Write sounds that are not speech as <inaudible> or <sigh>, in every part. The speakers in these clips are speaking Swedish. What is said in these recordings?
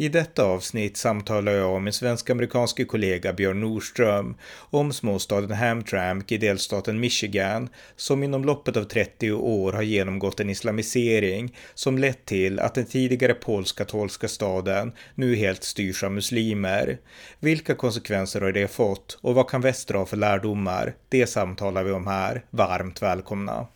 I detta avsnitt samtalar jag med min svensk-amerikanske kollega Björn Nordström om småstaden Hamtramck i delstaten Michigan som inom loppet av 30 år har genomgått en islamisering som lett till att den tidigare polsk-katolska staden nu helt styrs av muslimer. Vilka konsekvenser har det fått och vad kan väst dra för lärdomar? Det samtalar vi om här. Varmt välkomna!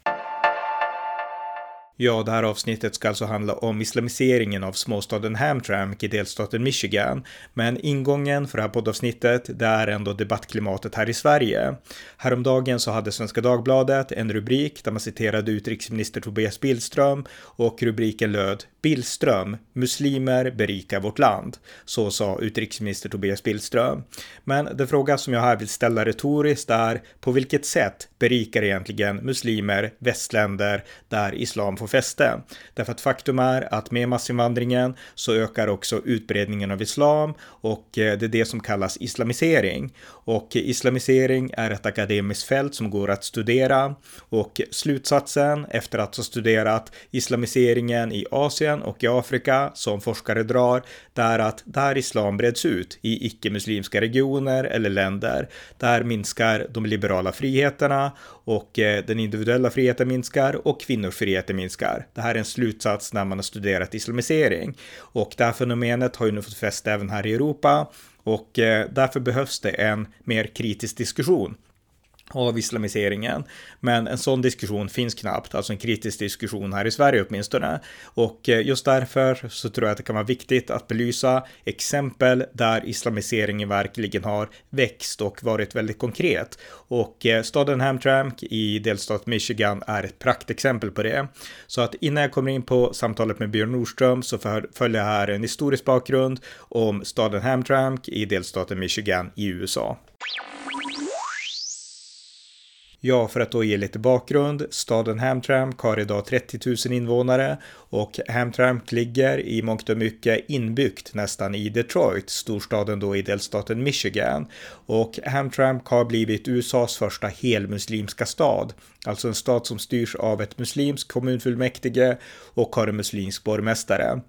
Ja, det här avsnittet ska alltså handla om islamiseringen av småstaden Hamtramck i delstaten Michigan. Men ingången för det här poddavsnittet, det är ändå debattklimatet här i Sverige. Häromdagen så hade Svenska Dagbladet en rubrik där man citerade utrikesminister Tobias Billström och rubriken löd Billström, muslimer berikar vårt land. Så sa utrikesminister Tobias Billström. Men den fråga som jag här vill ställa retoriskt är på vilket sätt berikar egentligen muslimer västländer där islam får fäste? Därför att faktum är att med massinvandringen så ökar också utbredningen av islam och eh, det är det som kallas islamisering. Och islamisering är ett akademiskt fält som går att studera och slutsatsen efter att ha studerat islamiseringen i Asien och i Afrika som forskare drar, det är att där islam breds ut i icke-muslimska regioner eller länder, där minskar de liberala friheterna och eh, den individuella friheten minskar och kvinnors friheter minskar. Det här är en slutsats när man har studerat islamisering. Och det här fenomenet har ju nu fått fäste även här i Europa. Och eh, därför behövs det en mer kritisk diskussion av islamiseringen. Men en sån diskussion finns knappt, alltså en kritisk diskussion här i Sverige åtminstone. Och eh, just därför så tror jag att det kan vara viktigt att belysa exempel där islamiseringen verkligen har växt och varit väldigt konkret. Och eh, staden Hamtramck i delstat Michigan är ett praktexempel på det. Så att innan jag kommer in på samtalet med Björn Nordström så följer jag här en historisk bakgrund om staden Hamtramck i delstaten Michigan i USA. Ja, för att då ge lite bakgrund. Staden Hamtramck har idag 30 000 invånare och Hamtramck ligger i mångt och mycket inbyggt nästan i Detroit, storstaden då i delstaten Michigan. Och Hamtramck har blivit USAs första helmuslimska stad, alltså en stad som styrs av ett muslimskt kommunfullmäktige och har en muslimsk borgmästare.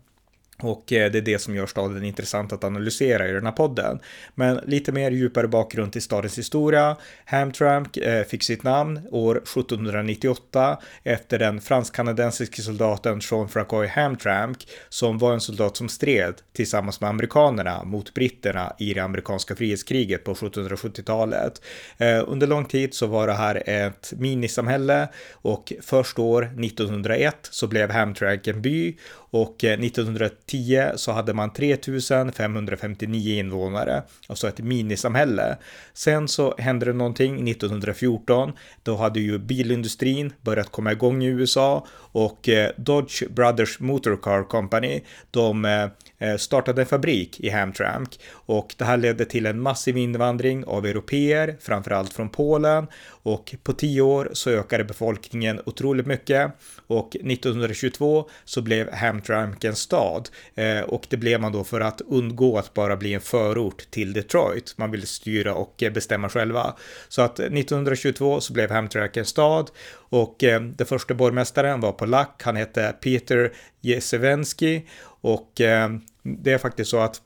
Och eh, det är det som gör staden intressant att analysera i den här podden. Men lite mer djupare bakgrund till stadens historia. Hamtramck eh, fick sitt namn år 1798 efter den fransk-kanadensiske soldaten Jean Francois Hamtramck som var en soldat som stred tillsammans med amerikanerna mot britterna i det amerikanska frihetskriget på 1770-talet. Eh, under lång tid så var det här ett minisamhälle och först år 1901 så blev Hamtramck en by och eh, 1910 så hade man 3559 invånare, alltså ett minisamhälle. Sen så hände det någonting 1914. Då hade ju bilindustrin börjat komma igång i USA och eh, Dodge Brothers Motor Car Company, de eh, startade en fabrik i Hamtramck och det här ledde till en massiv invandring av europeer, framförallt från Polen och på tio år så ökade befolkningen otroligt mycket och 1922 så blev Hamtramck en stad eh, och det blev man då för att undgå att bara bli en förort till Detroit. Man ville styra och eh, bestämma själva. Så att 1922 så blev Hamtramck en stad och eh, den första borgmästaren var polack. Han hette Peter Jesewski och eh, det är faktiskt så att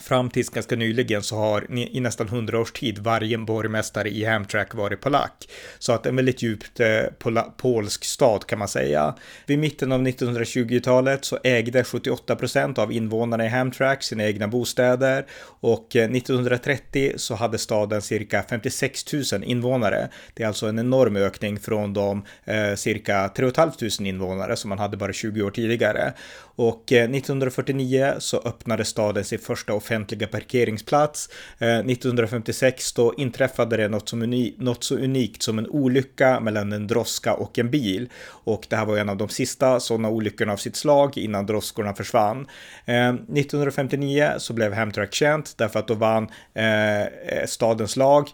Fram tills ganska nyligen så har i nästan hundra års tid varje borgmästare i Hamtrak varit polack. Så att en väldigt djupt eh, polsk stad kan man säga. Vid mitten av 1920-talet så ägde 78 procent av invånarna i Hamtrak sina egna bostäder och eh, 1930 så hade staden cirka 56 000 invånare. Det är alltså en enorm ökning från de eh, cirka 3 500 invånare som man hade bara 20 år tidigare. Och eh, 1949 så öppnade staden sin första offentliga parkeringsplats. Eh, 1956 då inträffade det något, som uni något så unikt som en olycka mellan en droska och en bil. Och det här var en av de sista sådana olyckorna av sitt slag innan droskorna försvann. Eh, 1959 så blev Hamtramck känt därför att då vann eh, stadens lag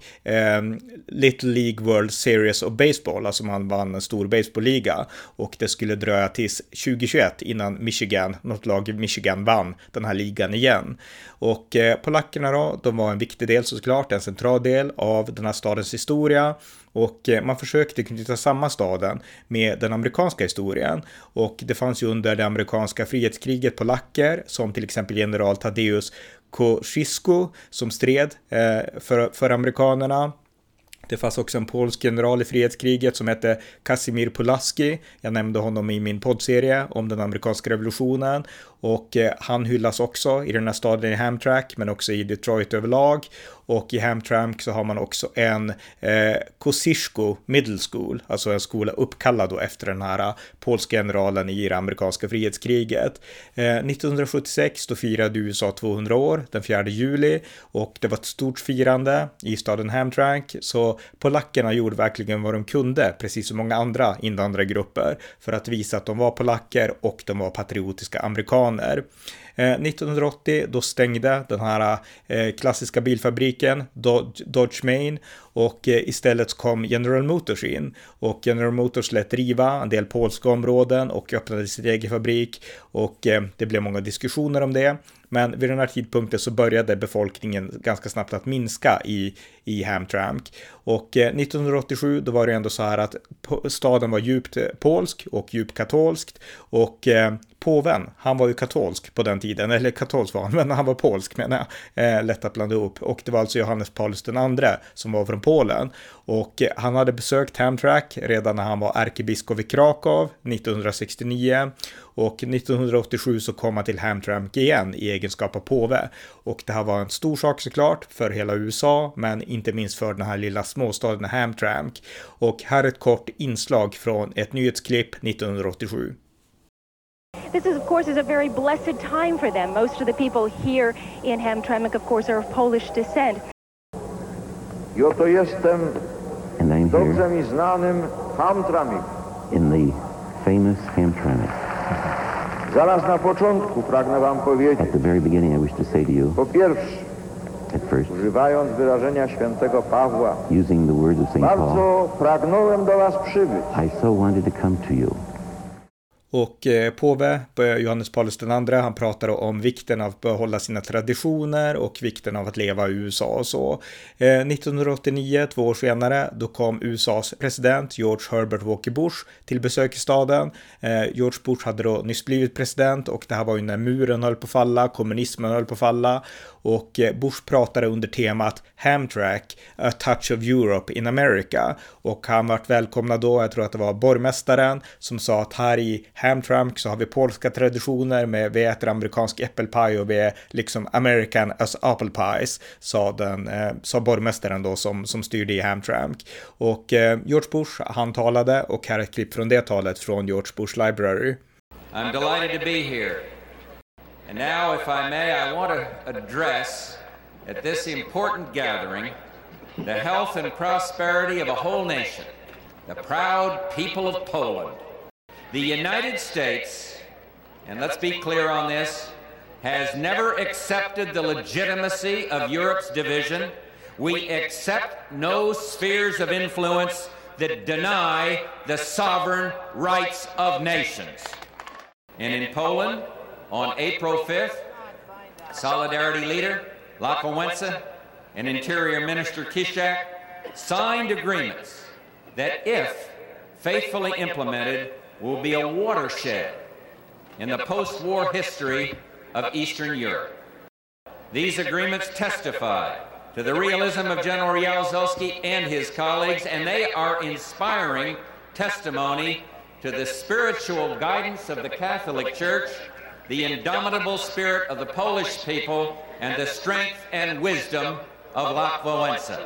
Little League World Series of Baseball, alltså man vann en stor baseballliga och det skulle dröja tills 2021 innan Michigan, något lag i Michigan vann den här ligan igen. Och eh, polackerna då, de var en viktig del såklart, en central del av den här stadens historia och eh, man försökte knyta samman staden med den amerikanska historien. Och det fanns ju under det amerikanska frihetskriget polacker som till exempel general Tadeusz Kościuszko som stred eh, för, för amerikanerna det fanns också en polsk general i frihetskriget som hette Kasimir Pulaski. Jag nämnde honom i min poddserie om den amerikanska revolutionen och eh, han hyllas också i den här staden i Hamtramck men också i Detroit överlag. Och i Hamtramck så har man också en eh, Kosciuszko Middle School, alltså en skola uppkallad då efter den här eh, polska generalen i det amerikanska frihetskriget. Eh, 1976 då firade USA 200 år den 4 juli och det var ett stort firande i staden Hamtramck så polackerna gjorde verkligen vad de kunde, precis som många andra invandrargrupper, för att visa att de var polacker och de var patriotiska amerikaner amerikaner. 1980 eh, då stängde den här eh, klassiska bilfabriken Dodge Main och eh, istället kom General Motors in och General Motors lät riva en del polska områden och öppnade sin egen fabrik och det blev många diskussioner om det. Men vid den här tidpunkten så började befolkningen ganska snabbt att minska i, i Hamtramck. Och 1987 då var det ändå så här att staden var djupt polsk och djupt katolskt och påven, han var ju katolsk på den tiden, eller katolsk var han, <laughs> men han var polsk menar jag, eh, lätt att blanda ihop. Och det var alltså Johannes Paulus II som var från Polen. Och eh, han hade besökt Hamtrak redan när han var ärkebiskop i Krakow 1969. Och 1987 så kom han till Hamtramck igen i egenskap av påve. Och det här var en stor sak såklart för hela USA, men inte minst för den här lilla småstaden Hamtramck. Och här är ett kort inslag från ett nyhetsklipp 1987. This is, of course, is a very blessed time for them. Most of the people here in Hamtramck, of course, are of Polish descent. I oto jestem dobrze mi znanym Hamtramck. In the famous Hamtramck. Zaraz na początku pragnę wam powiedzieć. At the very beginning, I wish to say to you. Po pierwsze, at first, używając wyrażenia świętego Pawła, using the words of Saint Paul, bardzo pragnąłem do was przybyć. I so wanted to come to you. Och eh, påve Johannes Paulus II, han pratar om vikten av att behålla sina traditioner och vikten av att leva i USA och så. Eh, 1989, två år senare, då kom USAs president George Herbert Walker Bush till besök i staden. Eh, George Bush hade då nyss blivit president och det här var ju när muren höll på att falla, kommunismen höll på att falla och eh, Bush pratade under temat Hamtrak, A Touch of Europe in America och han vart välkomnad då, jag tror att det var borgmästaren som sa att här i Hamtramck så har vi polska traditioner med vi äter amerikansk äppelpaj och vi är liksom American as apple pies, sa, den, eh, sa borgmästaren då som, som styrde i Hamtramck. Och eh, George Bush, han talade och här är ett klipp från det talet från George Bush Library. I'm delighted to be here. And now, if I may, I want to address at this important gathering the health and prosperity of a whole nation, the proud people of Poland. The United States, and let's be clear on this, has never accepted the legitimacy of Europe's division. We accept no spheres of influence that deny the sovereign rights of nations. And in Poland, on April 5th, Solidarity leader Wałęsa and Interior Minister Kishak signed agreements that, if faithfully implemented, will be a watershed in the post-war history of Eastern Europe. These agreements testify to the realism of General Jaruzelski and his colleagues, and they are inspiring testimony to the spiritual guidance of the Catholic Church the indomitable spirit of the Polish people and the strength and wisdom of Wałęsa.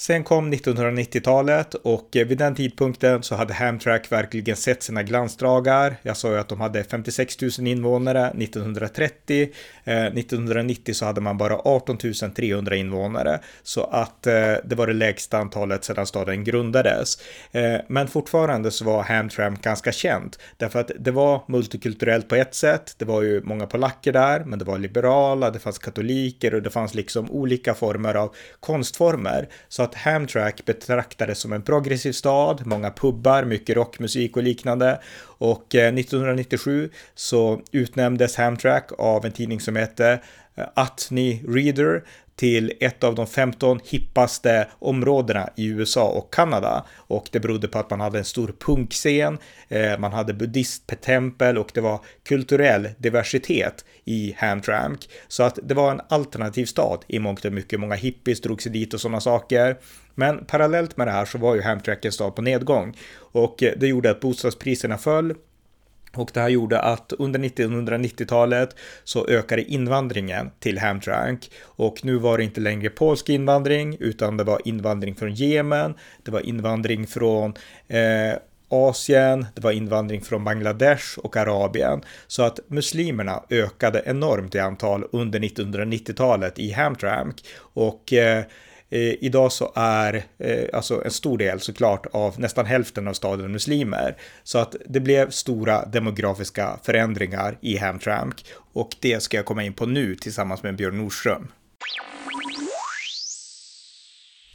Sen kom 1990-talet och eh, vid den tidpunkten så hade Hamtrak verkligen sett sina glansdagar. Jag sa ju att de hade 56 000 invånare 1930. Eh, 1990 så hade man bara 18 300 invånare. Så att eh, det var det lägsta antalet sedan staden grundades. Eh, men fortfarande så var Hamtramck ganska känt. Därför att det var multikulturellt på ett sätt. Det var ju många polacker där, men det var liberala, det fanns katoliker och det fanns liksom olika former av konstformer. Så att Hamtrak betraktades som en progressiv stad, många pubbar, mycket rockmusik och liknande. Och eh, 1997 så utnämndes Hamtrak av en tidning som hette Eh, Atni Reader till ett av de 15 hippaste områdena i USA och Kanada. Och det berodde på att man hade en stor punkscen, eh, man hade buddhisttempel och det var kulturell diversitet i Hamtramck. Så att det var en alternativ stad i mångt och mycket. Många hippies drog sig dit och sådana saker. Men parallellt med det här så var ju Hamtramck en stad på nedgång och eh, det gjorde att bostadspriserna föll och det här gjorde att under 1990-talet så ökade invandringen till Hamtrank. och nu var det inte längre polsk invandring utan det var invandring från Jemen, det var invandring från eh, Asien, det var invandring från Bangladesh och Arabien. Så att muslimerna ökade enormt i antal under 1990-talet i Hamtramck. Och eh, Eh, idag så är eh, alltså en stor del såklart av nästan hälften av staden muslimer. Så att det blev stora demografiska förändringar i Hamtramck och det ska jag komma in på nu tillsammans med Björn Nordström.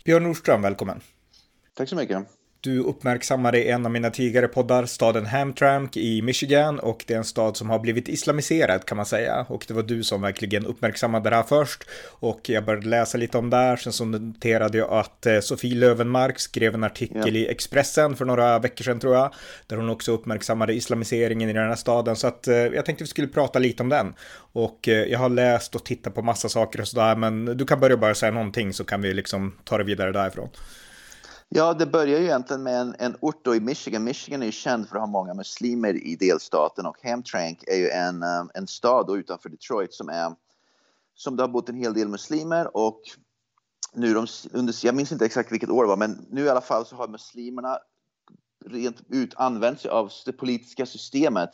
Björn Nordström, välkommen. Tack så mycket. Du uppmärksammade i en av mina tidigare poddar staden Hamtramck i Michigan och det är en stad som har blivit islamiserad kan man säga. Och det var du som verkligen uppmärksammade det här först. Och jag började läsa lite om det här. Sen så noterade jag att eh, Sofie Lövenmark skrev en artikel ja. i Expressen för några veckor sedan tror jag. Där hon också uppmärksammade islamiseringen i den här staden. Så att eh, jag tänkte vi skulle prata lite om den. Och eh, jag har läst och tittat på massa saker och sådär. Men du kan börja bara säga någonting så kan vi liksom ta det vidare därifrån. Ja, det börjar ju egentligen med en, en ort då i Michigan. Michigan är ju känd för att ha många muslimer i delstaten och Hamtramck är ju en, eh, en stad då utanför Detroit som är som det har bott en hel del muslimer och nu de, under, jag minns inte exakt vilket år det var, men nu i alla fall så har muslimerna rent ut använt sig av det politiska systemet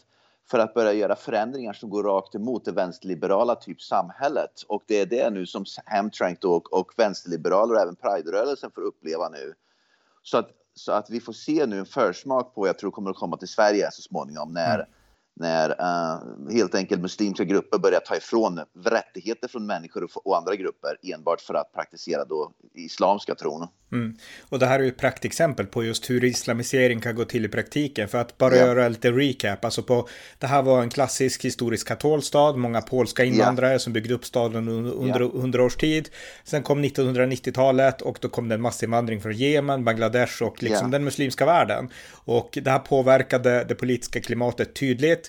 för att börja göra förändringar som går rakt emot det vänsterliberala typ samhället. Och det är det nu som Hamtrank och, och vänsterliberaler och även Pride-rörelsen får uppleva nu. Så att, så att vi får se nu en försmak på, jag tror kommer att komma till Sverige så småningom, när, mm när uh, helt enkelt muslimska grupper börjar ta ifrån rättigheter från människor och, andra grupper enbart för att praktisera då islamska tron. Mm. Och det här är ju ett praktexempel på just hur islamisering kan gå till i praktiken. För att bara ja. göra lite recap, alltså på, det här var en klassisk historisk katolstad, många polska invandrare ja. som byggde upp staden under hundra ja. års tid. Sen kom 1990-talet och då kom det en massinvandring från Jemen, Bangladesh och liksom den muslimska världen. Och det här påverkade det politiska klimatet tydligt.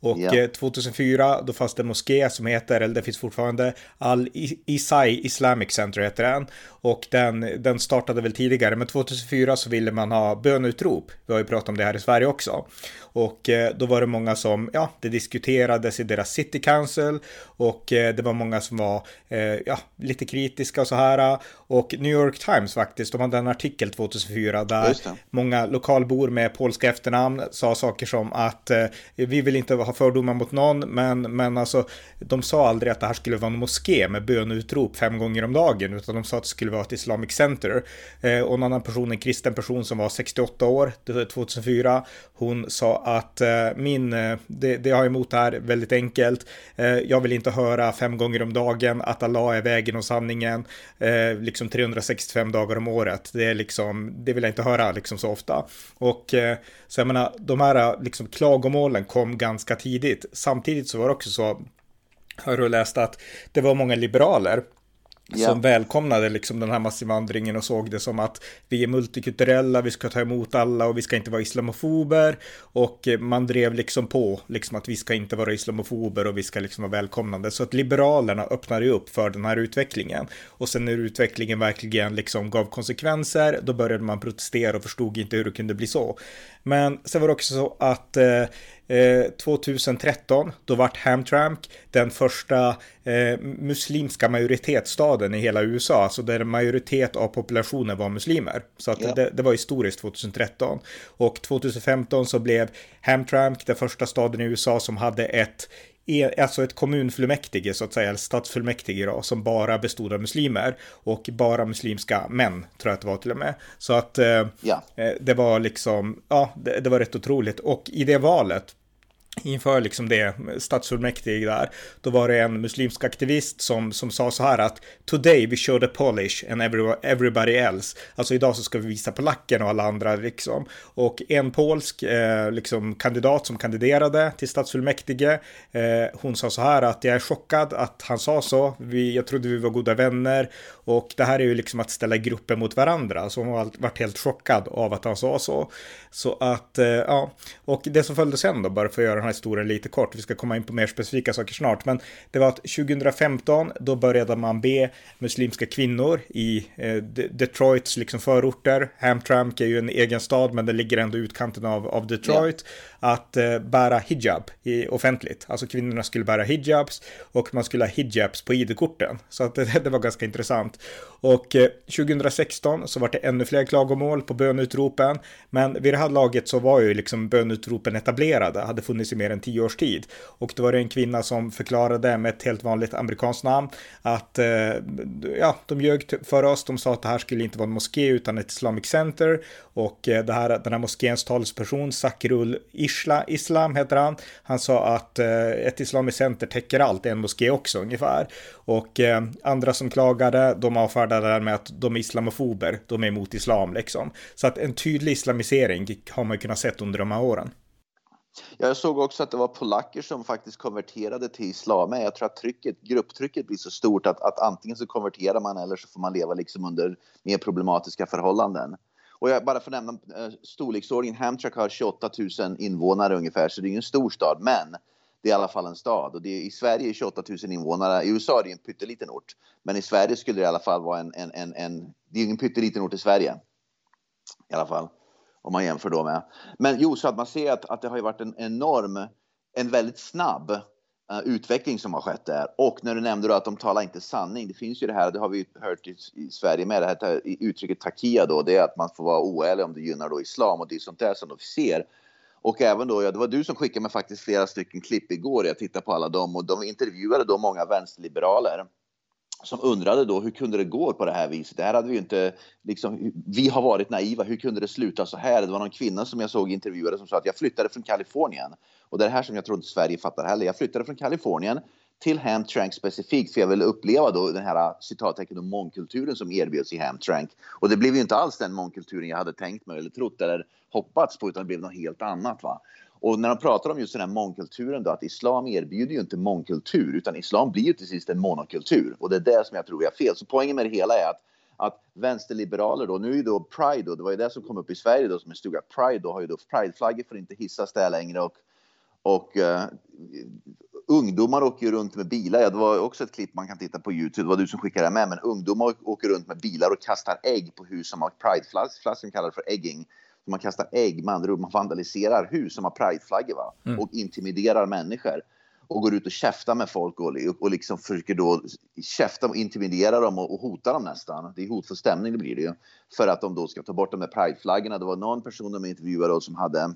Och yeah. 2004 då fanns det en moské som heter, eller det finns fortfarande, Al-Isai Islamic Center heter den. Och den, den startade väl tidigare, men 2004 så ville man ha bönutrop. Vi har ju pratat om det här i Sverige också. Och eh, då var det många som, ja, det diskuterades i deras city council och eh, det var många som var, eh, ja, lite kritiska och så här. Och New York Times faktiskt, de hade en artikel 2004 där många lokalbor med polska efternamn sa saker som att vi vill inte ha fördomar mot någon, men, men alltså, de sa aldrig att det här skulle vara en moské med bönutrop fem gånger om dagen, utan de sa att det skulle vara ett Islamic Center. Eh, och en annan person, en kristen person som var 68 år, 2004, hon sa att eh, min, eh, det, jag har emot här väldigt enkelt. Eh, jag vill inte höra fem gånger om dagen att Allah är vägen och sanningen, eh, liksom 365 dagar om året. Det är liksom, det vill jag inte höra liksom så ofta. Och eh, så jag menar, de här eh, liksom klagomålen kom ganska tidigt. Samtidigt så var det också så, har du läst att det var många liberaler Yeah. Som välkomnade liksom den här massinvandringen och såg det som att vi är multikulturella, vi ska ta emot alla och vi ska inte vara islamofober. Och man drev liksom på liksom att vi ska inte vara islamofober och vi ska liksom vara välkomnande. Så att liberalerna öppnade upp för den här utvecklingen. Och sen när utvecklingen verkligen liksom gav konsekvenser, då började man protestera och förstod inte hur det kunde bli så. Men sen var det också så att eh, eh, 2013 då vart Hamtramck den första eh, muslimska majoritetsstaden i hela USA, alltså där en majoritet av populationen var muslimer. Så att Ja. det, det var historiskt 2013. Och 2015 så blev Hamtramck den första staden i USA som hade ett Alltså ett kommunfullmäktige så att säga, eller stadsfullmäktige då, som bara bestod av muslimer och bara muslimska män tror jag att det var till och med. Så att eh, Ja. eh, det var liksom, ja, det, det var rätt otroligt. Och i det valet inför liksom det stadsfullmäktige där, då var det en muslimsk aktivist som, som sa så här att Today we show the Polish and everybody else. Alltså idag så ska vi visa polacken och alla andra liksom. Och en polsk eh, liksom kandidat som kandiderade till stadsfullmäktige, eh, hon sa så här att jag är chockad att han sa så. Vi, jag trodde vi var goda vänner och det här är ju liksom att ställa grupper mot varandra. Så hon har varit helt chockad av att han sa så. Så att, eh, ja, och det som följde sen då, bara för att göra här historien lite kort, vi ska komma in på mer specifika saker snart, men det var att 2015, då började man be muslimska kvinnor i eh, Detroits liksom förorter, Hamtramck är ju en egen stad, men den ligger ändå i utkanten av, av Detroit, att eh, bära hijab i offentligt. Alltså kvinnorna skulle bära hijabs och man skulle ha hijabs på ID-korten. Så att det, <laughs> det var ganska intressant. Och eh, 2016 så var det ännu fler klagomål på bönutropen. Men vid det här laget så var ju liksom bönutropen etablerade, hade funnits i mer än tio års tid. Och då var det en kvinna som förklarade med ett helt vanligt amerikanskt namn att eh, ja, de ljög för oss. De sa att det här skulle inte vara en moské utan ett Islamic Center. Och eh, det här, den här moskéns talesperson, Sakrul Isla, Islam heter han, han sa att eh, ett islamiskt Center täcker allt, en moské också ungefär. Och eh, andra som klagade, de avfärdade det här med att de är islamofober, de är emot islam liksom. Så att en tydlig islamisering har man ju kunnat sett under de här åren. Ja, Jag såg också att det var polacker som faktiskt konverterade till islam. Jag tror att trycket, grupptrycket blir så stort att, att antingen så konverterar man eller så får man leva liksom under mer problematiska förhållanden. Och jag bara för att nämna eh, storleksordningen. Hamtrak har 28 000 invånare ungefär, så det är ingen stor stad. Men det är i alla fall en stad. Och det är, I Sverige är 28 000 invånare. I USA är det en pytteliten ort. Men i Sverige skulle det i alla fall vara en... en, en, en det är ju ingen pytteliten ort i Sverige. I alla fall. Om man jämför då med. Men jo, så att man ser att, att det har ju varit en enorm, en väldigt snabb Eh, utveckling som har skett där. Och när du nämnde då att de talar inte sanning. Det finns ju det här, det har vi ju hört i, i Sverige med, det här uttrycket takia då. Det är att man får vara oärlig om det gynnar då islam och det är sånt där som de ser. Och även då, ja, det var du som skickade mig faktiskt flera stycken klipp igår. Jag tittade på alla dem och de intervjuade då många vänsterliberaler som undrade då hur kunde det gå på det här viset? Det här hade vi ju inte, liksom, vi har varit naiva, hur kunde det sluta så här? Det var någon kvinna som jag såg intervjuade som sa att jag flyttade från Kalifornien. Och det är det här som jag tror inte Sverige fattar heller. Jag flyttade från Kalifornien till Hamtrank specifikt för jag ville uppleva då den här citattecken och mångkulturen som erbjöds i Hamtrank. Och det blev ju inte alls den mångkulturen jag hade tänkt mig eller trott eller hoppats på utan det blev något helt annat. Va? Och när de pratar om just den här mångkulturen då, att islam erbjuder ju inte mångkultur utan islam blir ju till sist en monokultur. Och det är det som jag tror är fel. Så poängen med det hela är att, att vänsterliberaler då, nu är ju då Pride då, det var ju det som kom upp i Sverige då som en stuga. Pride då har ju då, Prideflaggor får inte hissas där längre och, och uh, ungdomar åker ju runt med bilar. Ja, det var också ett klipp man kan titta på Youtube. Det var du som skickade det med. Men ungdomar åker runt med bilar och kastar ägg på hus som har prideflaggor. kallar för egging. Man kastar ägg, med andra ord, man vandaliserar hus som har prideflaggor va? och intimiderar människor. Och går ut och käftar med folk och, och liksom försöker då käfta och intimidera dem och, och hota dem nästan. Det är hotfull stämning det blir det ju. För att de då ska ta bort de här prideflaggorna. Det var någon person de intervjuade då som hade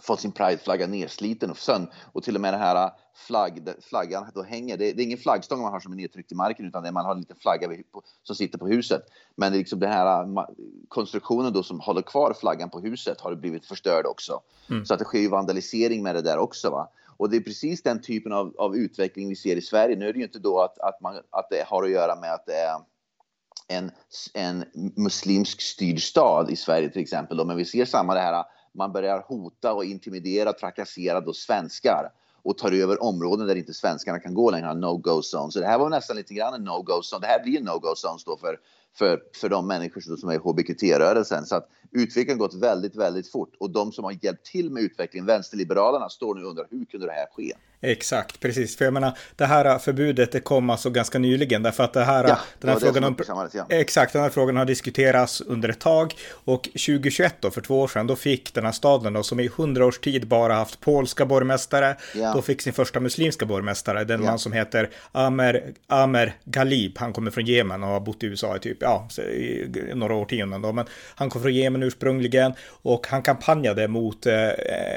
fått sin prideflagga nedsliten och sönd och till och med den här flagg, flaggan då hänger. Det, det är ingen flaggstång man har som är nedtryckt i marken utan det man har en liten flagga som sitter på huset. Men det är liksom den här ma- konstruktionen då som håller kvar flaggan på huset har blivit förstörd också. Så att det sker ju vandalisering med det där också. Va? Och det är precis den typen av, av utveckling vi ser i Sverige. Nu är det ju inte då att, att, man, att det har att göra med att det är en, en muslimsk styrd stad i Sverige till exempel. Då. Men vi ser samma det här, man börjar hota och intimidera, trakassera då svenskar och tar över områden där inte svenskarna kan gå längre, no-go zone. Så det här var nästan lite grann en no-go zone. Det här blir en no-go zone då för, för, för de människor som är i hbqt-rörelsen. Så att utvecklingen gått väldigt, väldigt fort och de som har hjälpt till med utvecklingen, vänsterliberalerna, står nu och undrar hur kunde det här ske? Exakt, precis. För jag menar, det här förbudet det kom alltså ganska nyligen därför att det här, ja, den här frågan om, ja. Exakt, den här frågan har diskuterats under ett tag och 2021 då, för två år sedan, då fick den här staden då, som i hundra års tid bara haft polska borgmästare, Ja. då fick sin första muslimska borgmästare, den man som heter Amer, Amer Ghalib, han kommer från Jemen och har bott i USA i typ, ja, i några årtionden då, men han kom från Jemen ursprungligen och han kampanjade mot eh,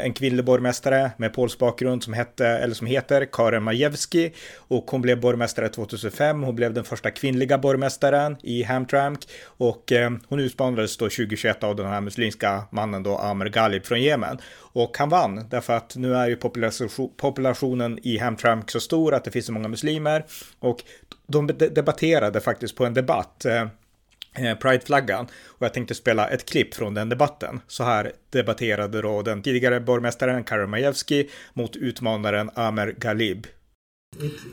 en kvinnlig borgmästare med polsk bakgrund som hette, eller som heter Karen Majewski och hon blev borgmästare 2005. Hon blev den första kvinnliga borgmästaren i Hamtramck och eh, hon utmanades då 2021 av den här muslimska mannen då Amer Ghalib från Jemen och han vann därför att nu är ju populationen i Hamtramck så stor att det finns så många muslimer och de de debatterade faktiskt på en debatt eh, eh, Pride-flaggan och jag tänkte spela ett klipp från den debatten. Så här debatterade då den tidigare borgmästaren Karen Majewski mot utmanaren Amer Ghalib.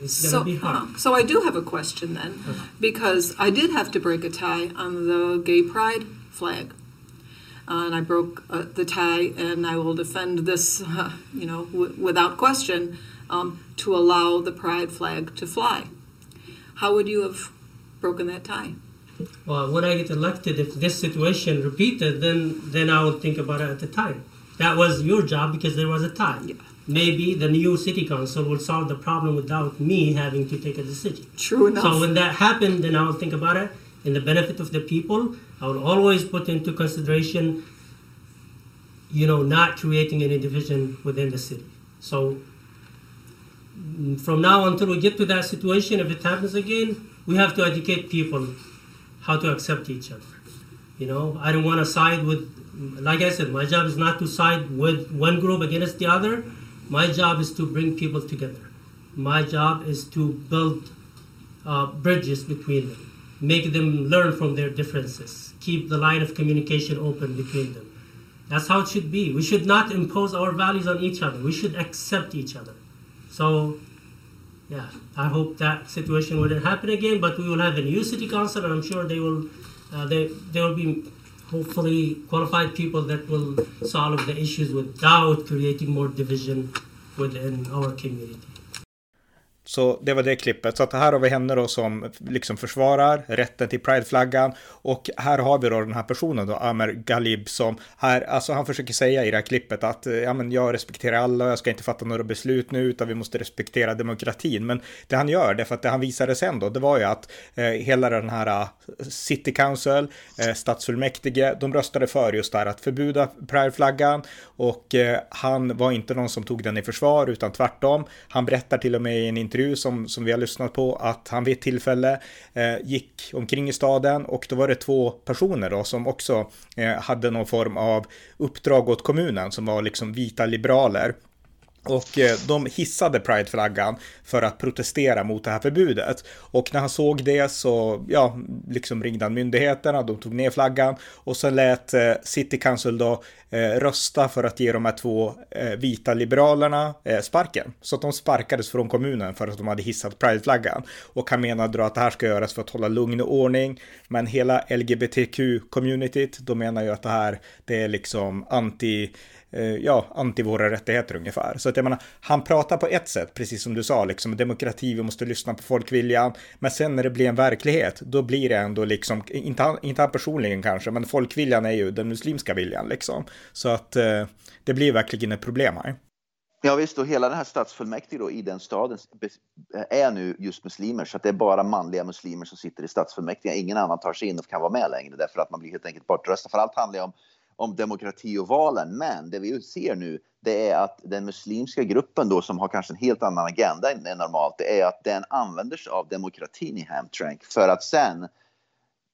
So, uh, so I do have a question then, because I did have to break a tie on the gay pride flag, and I broke uh, the tie, and I will defend this, uh, <laughs> you know, w- without question, um, to allow the pride flag to fly. How would you have broken that tie? Well, when I get elected, if this situation repeated, then then I would think about it at the time. That was your job because there was a tie. Yeah. Maybe the new city council will solve the problem without me having to take a decision. True enough. So when that happened, then I will think about it in the benefit of the people. I will always put into consideration, you know, not creating any division within the city. So from now until we get to that situation, if it happens again, we have to educate people how to accept each other. You know, I don't want to side with, like I said, my job is not to side with one group against the other. My job is to bring people together. My job is to build uh, bridges between them, make them learn from their differences, keep the line of communication open between them. That's how it should be. We should not impose our values on each other. We should accept each other. So, yeah, I hope that situation wouldn't happen again. But we will have a new city council, and I'm sure they will. Uh, they there will be hopefully qualified people that will solve the issues without creating more division within our community. Så det var det klippet. Så att här har vi henne då som liksom försvarar rätten till prideflaggan. Och här har vi då den här personen då, Amer Ghalib, som här, alltså han försöker säga i det här klippet att eh, ja, men jag respekterar alla, och jag ska inte fatta några beslut nu, utan vi måste respektera demokratin. Men det han gör, det för att det han visade sen då, det var ju att eh, hela den här eh, City Council, eh, stadsfullmäktige, de röstade för just det här att förbjuda prideflaggan och eh, han var inte någon som tog den i försvar, utan tvärtom. Han berättar till och med i en intervju som, som vi har lyssnat på att han vid ett tillfälle eh, gick omkring i staden och då var det två personer då som också eh, hade någon form av uppdrag åt kommunen som var liksom vita liberaler. Och eh, de hissade prideflaggan för att protestera mot det här förbudet. Och när han såg det så, ja, liksom ringde han myndigheterna, de tog ner flaggan och sen lät eh, City Council då eh, rösta för att ge de här två eh, vita liberalerna eh, sparken. Så att de sparkades från kommunen för att de hade hissat prideflaggan. Och han menade då att det här ska göras för att hålla lugn och ordning. Men hela LGBTQ-communityt, de menar ju att det här, det är liksom anti Eh, ja, anti våra rättigheter ungefär. Så att jag menar, han pratar på ett sätt, precis som du sa, liksom demokrati, vi måste lyssna på folkviljan. Men sen när det blir en verklighet, då blir det ändå liksom, inte han, inte han personligen kanske, men folkviljan är ju den muslimska viljan liksom. Så att eh, det blir verkligen ett problem här. Ja visst, och hela den här stadsfullmäktige då, i den staden är nu just muslimer. Så att det är bara manliga muslimer som sitter i stadsfullmäktige. Ingen annan tar sig in och kan vara med längre därför att man blir helt enkelt bortröstad. För allt handlar ju om, om demokrati och valen. Men det vi ser nu det är att den muslimska gruppen då som har kanske en helt annan agenda än normalt. Det är att den använder sig av demokratin i Hamtramck för att sen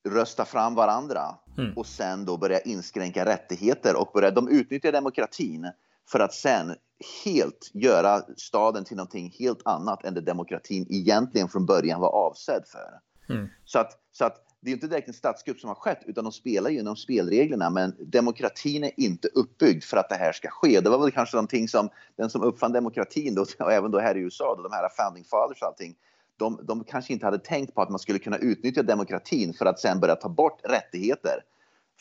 rösta fram varandra Mm. och sen då börja inskränka rättigheter och börja, de utnyttjar demokratin för att sen helt göra staden till någonting helt annat än det demokratin egentligen från början var avsedd för. Mm. Så, att, så att det är inte direkt en statskupp som har skett utan de spelar ju inom spelreglerna men demokratin är inte uppbyggd för att det här ska ske. Det var väl kanske någonting som den som uppfann demokratin då, <laughs> och även då här i USA, då, de här founding fathers och allting, de, de kanske inte hade tänkt på att man skulle kunna utnyttja demokratin för att sen börja ta bort rättigheter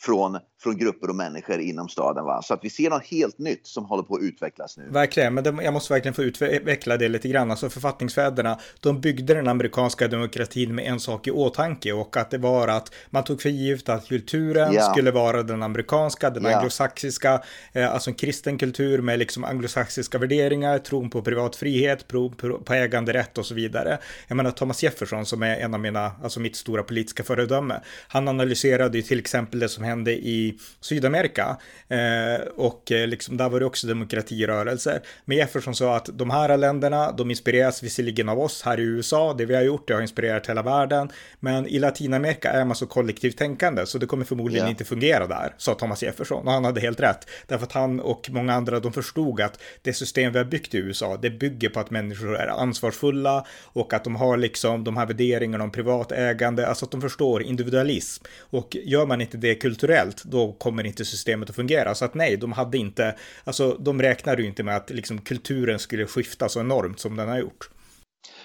från, från grupper och människor inom staden. Va? Så att vi ser något helt nytt som håller på att utvecklas nu. Verkligen, men det, jag måste verkligen få utveckla det lite grann. Alltså författningsfäderna, de byggde den amerikanska demokratin med en sak i åtanke och att det var att man tog för givet att kulturen yeah. skulle vara den amerikanska, den yeah. anglosaxiska, eh, alltså en kristen kultur med liksom anglosaxiska värderingar, tron på privat frihet, tron på, på äganderätt och så vidare. Jag menar Thomas Jefferson som är en av mina, alltså mitt stora politiska föredöme, han analyserade ju till exempel det som hände i Sydamerika. Eh, och eh, liksom, där var det också demokratirörelser. Men Jefferson sa att de här länderna, de inspireras visserligen av oss här i USA, det vi har gjort, det har inspirerat hela världen. Men i Latinamerika är man så kollektivt tänkande, så det kommer förmodligen yeah. inte fungera där, sa Thomas Jefferson. Och han hade helt rätt, därför att han och många andra, de förstod att det system vi har byggt i USA, det bygger på att människor är ansvarsfulla och att de har liksom de här värderingarna om privat ägande, alltså att de förstår individualism. Och gör man inte det kulturellt då kommer inte systemet att fungera. Så att nej, de hade inte, alltså de räknade ju inte med att liksom kulturen skulle skifta så enormt som den har gjort.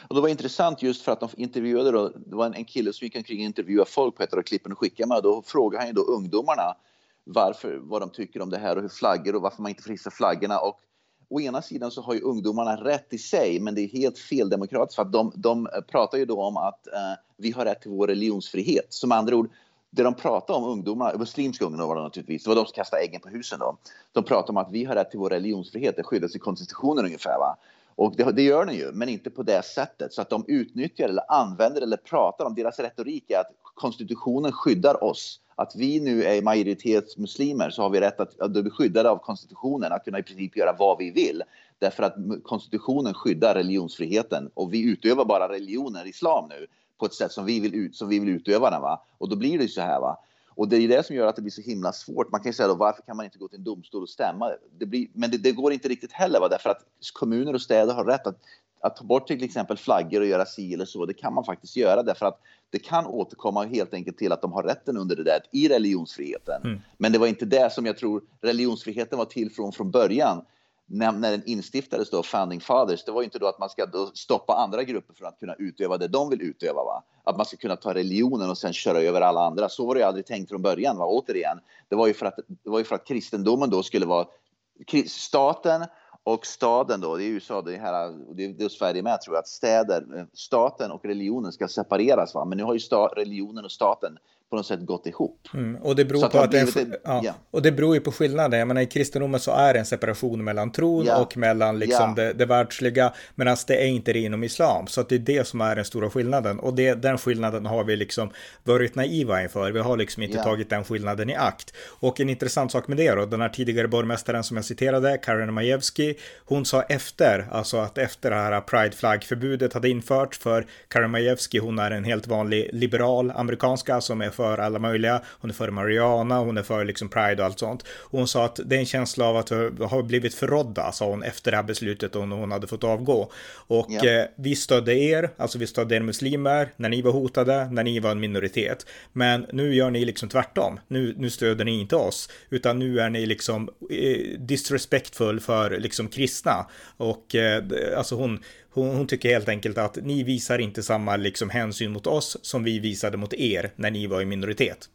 Och det var intressant just för att de intervjuade då, det var en kille som gick omkring och intervjuade folk på ett av klippen och skickade med. Då frågade han ju då ungdomarna varför, vad de tycker om det här och hur flaggor och varför man inte får hissa flaggorna. Och å ena sidan så har ju ungdomarna rätt i sig, men det är helt fel demokratiskt för att de, de pratar ju då om att eh, vi har rätt till vår religionsfrihet. Som andra ord, det de pratade om, ungdomar, muslimska ungdomar var det naturligtvis, det var de som kastade äggen på husen då. De pratade om att vi har rätt till vår religionsfrihet, det skyddas i konstitutionen ungefär va. Och det, det gör den ju, men inte på det sättet. Så att de utnyttjar eller använder eller pratar om, deras retorik är att konstitutionen skyddar oss. Att vi nu är majoritetsmuslimer så har vi rätt att, att bli skyddade av konstitutionen, att kunna i princip göra vad vi vill. Därför att konstitutionen skyddar religionsfriheten och vi utövar bara religionen islam nu på ett sätt som vi vill, ut, som vi vill utöva den. Va? Och då blir det så här. Va? Och det är det som gör att det blir så himla svårt. Man kan ju säga då, varför kan man inte gå till en domstol och stämma? Det blir, men det, det, går inte riktigt heller, va? därför att kommuner och städer har rätt att, att ta bort till exempel flaggor och göra si eller så. Det kan man faktiskt göra därför att det kan återkomma helt enkelt till att de har rätten under det där i religionsfriheten. Mm. Men det var inte det som jag tror religionsfriheten var till från från början när, när den instiftades då, Founding Fathers, det var ju inte då att man ska stoppa andra grupper från att kunna utöva det de vill utöva. Va? Att man ska kunna ta religionen och sen köra över alla andra. Så var det ju aldrig tänkt från början. Va? Återigen, det var ju för att, det var ju för att kristendomen då skulle vara staten och staden då, det är USA, det här, det är, det är Sverige med tror jag, att städer, eh, staten och religionen ska separeras. Va? Men nu har ju sta, religionen och staten på något sätt gått ihop. Mm, och, det beror på att det, en, ja, ja. och det beror ju på skillnaden. Jag menar, I kristendomen så är det en separation mellan tron ja. och mellan liksom det, det världsliga, medan det är inte det inom islam. Så att det är det som är den stora skillnaden. Och det, den skillnaden har vi liksom varit naiva inför. Vi har liksom inte tagit den skillnaden i akt. Och en intressant sak med det då, den här tidigare borgmästaren som jag citerade, Karen Majewski, hon sa efter, alltså att efter det här Pride Flag-förbudet hade införts, för Karen Majewski, hon är en helt vanlig liberal amerikanska som är för alla möjliga. Hon är för Mariana, hon är för liksom Pride och allt sånt. Och hon sa att det är en känsla av att ha blivit förrådda, sa hon efter det här beslutet och hon hade fått avgå. Och ja. eh, vi stödde er, alltså vi stödde er muslimer när ni var hotade, när ni var en minoritet. Men nu gör ni liksom tvärtom. Nu, nu stöder ni inte oss, utan nu är ni liksom eh, disrespectful för liksom kristna. Och eh, alltså hon, hon, hon, tycker helt enkelt att ni visar inte samma liksom hänsyn mot oss som vi visade mot er när ni var i minoritet.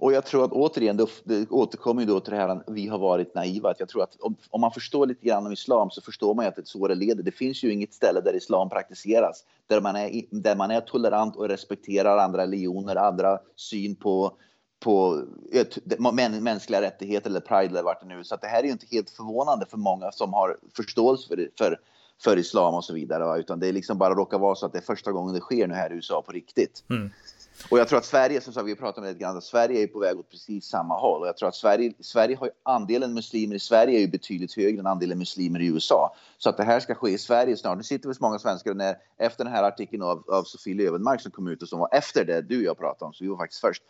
Och jag tror att återigen, det, det återkommer ju då till det här att vi har varit naiva. Att jag tror att om, om, man förstår lite grann om islam så förstår man ju att det är så det leder. Det finns ju inget ställe där islam praktiseras där man är, där man är tolerant och respekterar andra religioner, andra syn på på mänskliga rättigheter eller pride eller vart det nu Så att det här är ju inte helt förvånande för många som har förståelse för, för för islam och så vidare. Va? Utan det är liksom bara råkar vara så att det är första gången det sker nu här i USA på riktigt. Mm. Och jag tror att Sverige, som sagt, vi pratar med lite grann, Sverige är på väg åt precis samma håll. Och jag tror att Sverige, Sverige har andelen muslimer i Sverige är ju betydligt högre än andelen muslimer i USA. Så att det här ska ske i Sverige snart. Nu sitter vi så många svenskar när, efter den här artikeln av, av Sofie Lövenmark som kom ut och som var efter det du och jag pratade om, så vi var faktiskt först.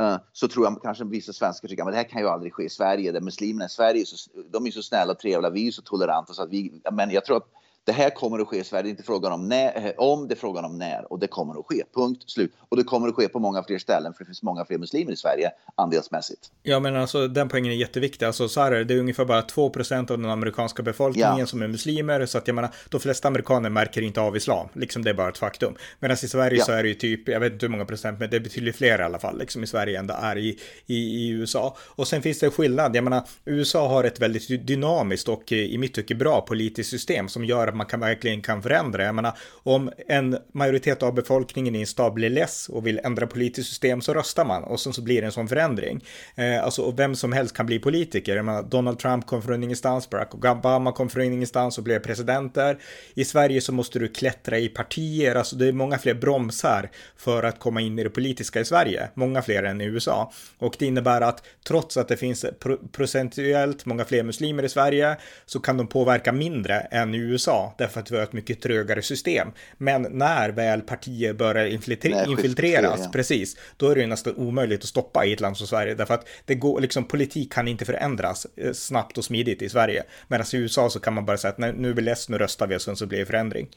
Uh, så tror jag kanske vissa svenskar tycker att det här kan ju aldrig ske i Sverige. Där muslimerna i Sverige, så, de är så snälla och trevliga, vi är så toleranta så att vi, men jag tror att det här kommer att ske i Sverige. Inte frågan om när, eh, om, det är frågan om när. Och det kommer att ske. Punkt slut. Och det kommer att ske på många fler ställen för det finns många fler muslimer i Sverige andelsmässigt. Ja, men alltså den poängen är jätteviktig. Alltså så här är det, det är ungefär bara 2% av den amerikanska befolkningen Ja. som är muslimer. Så att jag menar, de flesta amerikaner märker inte av islam. Liksom det är bara ett faktum. Medan i Sverige Ja. så är det ju typ, jag vet inte hur många procent, men det är betydligt fler i alla fall, liksom i Sverige än det är i, i, i USA. Och sen finns det skillnad. Jag menar, USA har ett väldigt dy- dynamiskt och eh, i mitt tycke bra politiskt system som gör att man kan verkligen kan förändra. Jag menar, om en majoritet av befolkningen i en stad blir less och vill ändra politiskt system så röstar man och sen så blir det en sån förändring. Eh, alltså, och vem som helst kan bli politiker. Jag menar, Donald Trump kom från ingenstans, Barack Obama kom från ingenstans och blev presidenter. I Sverige så måste du klättra i partier, alltså det är många fler bromsar för att komma in i det politiska i Sverige, många fler än i USA. Och det innebär att trots att det finns pro- procentuellt många fler muslimer i Sverige så kan de påverka mindre än i USA därför att vi har ett mycket trögare system. Men när väl partier börjar infiltreras, ja. precis, då är det ju nästan omöjligt att stoppa i ett land som Sverige därför att det går, liksom politik kan inte förändras eh, snabbt och smidigt i Sverige. Medan i USA så kan man bara säga att nu är vi less, nu röstar vi och sen så blir det förändring.